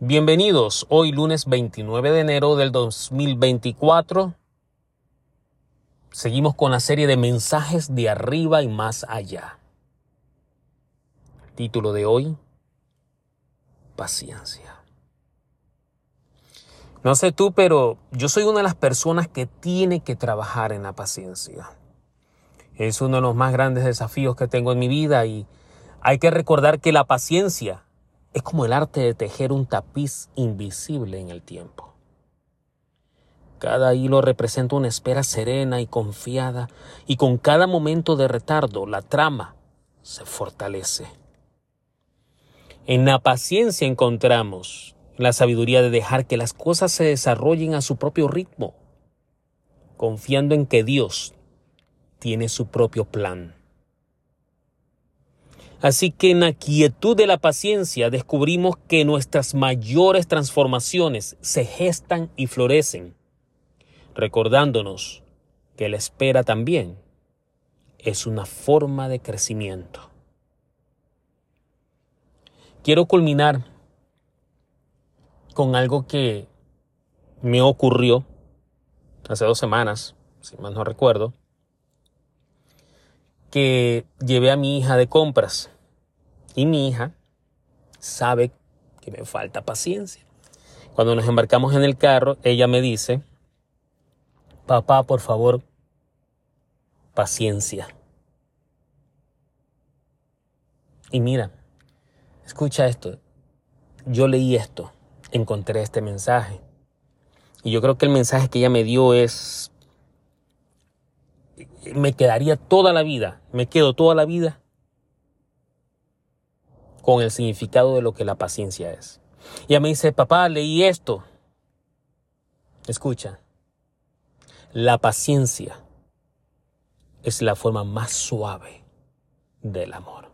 Bienvenidos, hoy lunes 29 de enero del 2024. Seguimos con la serie de mensajes de arriba y más allá. Título de hoy, paciencia. No sé tú, pero yo soy una de las personas que tiene que trabajar en la paciencia. Es uno de los más grandes desafíos que tengo en mi vida y hay que recordar que la paciencia es como el arte de tejer un tapiz invisible en el tiempo. Cada hilo representa una espera serena y confiada, y con cada momento de retardo la trama se fortalece. En la paciencia encontramos la sabiduría de dejar que las cosas se desarrollen a su propio ritmo, confiando en que Dios tiene su propio plan. Así que en la quietud de la paciencia descubrimos que nuestras mayores transformaciones se gestan y florecen, recordándonos que la espera también es una forma de crecimiento. Quiero culminar con algo que me ocurrió hace dos semanas, si mal no recuerdo, que llevé a mi hija de compras y mi hija sabe que me falta paciencia. Cuando nos embarcamos en el carro, ella me dice, papá, por favor, paciencia. Y mira, escucha esto. Yo leí esto, encontré este mensaje. Y yo creo que el mensaje que ella me dio es me quedaría toda la vida, me quedo toda la vida con el significado de lo que la paciencia es. Y ella me dice, papá, leí esto. Escucha, la paciencia es la forma más suave del amor.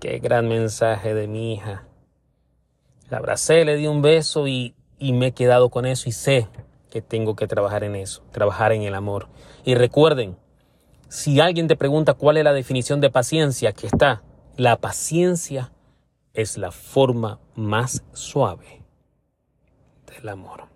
Qué gran mensaje de mi hija. La abracé, le di un beso y, y me he quedado con eso y sé que tengo que trabajar en eso, trabajar en el amor. Y recuerden, si alguien te pregunta cuál es la definición de paciencia, que está, la paciencia es la forma más suave del amor.